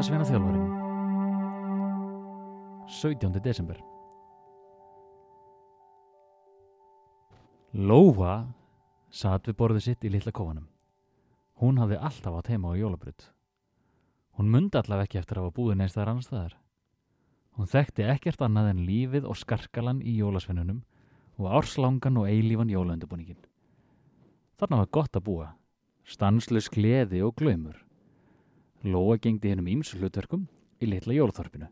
Jólasveinaþjálfarin 17. desember Lóa satt við borðið sitt í litla kofanum. Hún hafði alltaf átt heima á jólabrut. Hún mundi allaveg ekki eftir að hafa búið neins þar annar staðar. Hún þekkti ekkert annað en lífið og skarkalan í jólasveinunum og árslangan og eilífan jólaundubúningin. Þarna var gott að búa, stanslös gleði og glöymur. Lóa gengdi hennum ímsu hlutverkum í litla jólaþorpinu.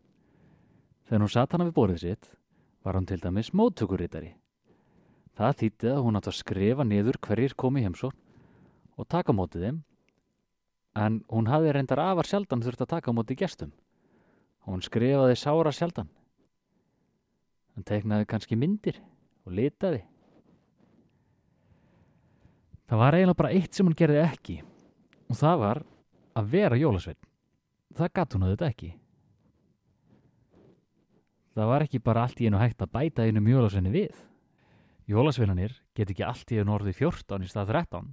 Þegar hún satt hana við borðið sitt var hún til dæmis móttökurritari. Það þýtti að hún átt að skrifa niður hverjir komi heimsókn og taka mótið þeim en hún hafði reyndar afar sjaldan þurft að taka mótið gestum. Hún skrifaði sára sjaldan. Hann teiknaði kannski myndir og litaði. Það var eiginlega bara eitt sem hún gerði ekki og það var að vera jólasveinn. Það gatt hún að þetta ekki. Það var ekki bara allt í einu hægt að bæta einum jólasveini við. Jólasveinanir get ekki allt í einu orðið 14 í stað 13.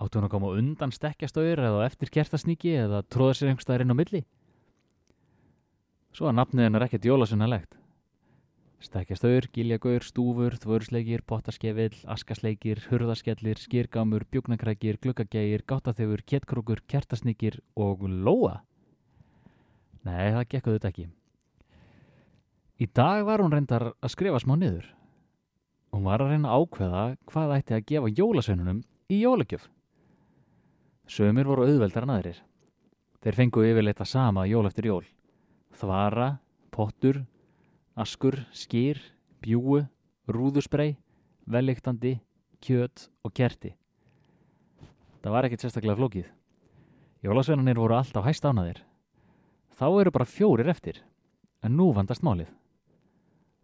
Áttu hún að koma undan stekkjastöður eða eftir kertasníki eða tróða sér einhverstaðar inn á milli. Svo að nafnið hennar ekkert jólasveinalegt. Stekkjastöður, giljagaur, stúfur, þvörusleikir, potaskefill, askasleikir, hurðaskellir, skýrgámur, bjúknakrækir, glukkagægir, gáttaþögur, kettkrókur, kertasníkir og lóa. Nei, það gekkuðu þetta ekki. Í dag var hún reyndar að skrifa smá niður. Hún var að reyna að ákveða hvað ætti að gefa jólasveinunum í jólagjöf. Sömur voru auðveldar en aðrir. Þeir fengu yfirleitt að sama jól eftir jól. Þvara, pottur, askur, skýr, bjúu, rúðusbrei, velíktandi, kjöt og kerti. Það var ekkert sérstaklega flókið. Jólasveinunir voru alltaf hæst ánaðir. Þá eru bara fjórir eftir, en nú vandast málið.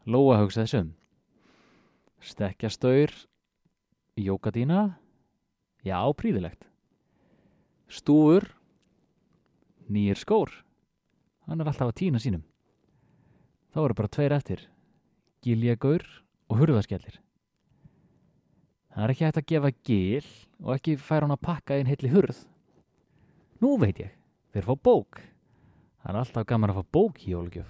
Lóa hugsaði söm. Stekja staur, jókadína, já, príðilegt. Stúfur, nýjir skór, hann er alltaf að týna sínum. Þá eru bara tveir eftir, giljagaur og hurðaskellir. Það er ekki hægt að gefa gil og ekki færa hann að pakka einn heitli hurð. Nú veit ég, þeir fá bók. Það er alltaf gaman að fá bók í jólugjöf.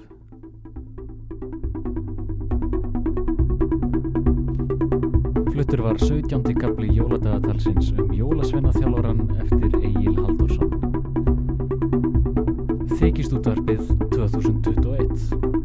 Fluttur var 17. kapli jóladagatalsins um jólasveinaþjálfaran eftir Egil Halldórsson. Þykist útvarpið 2021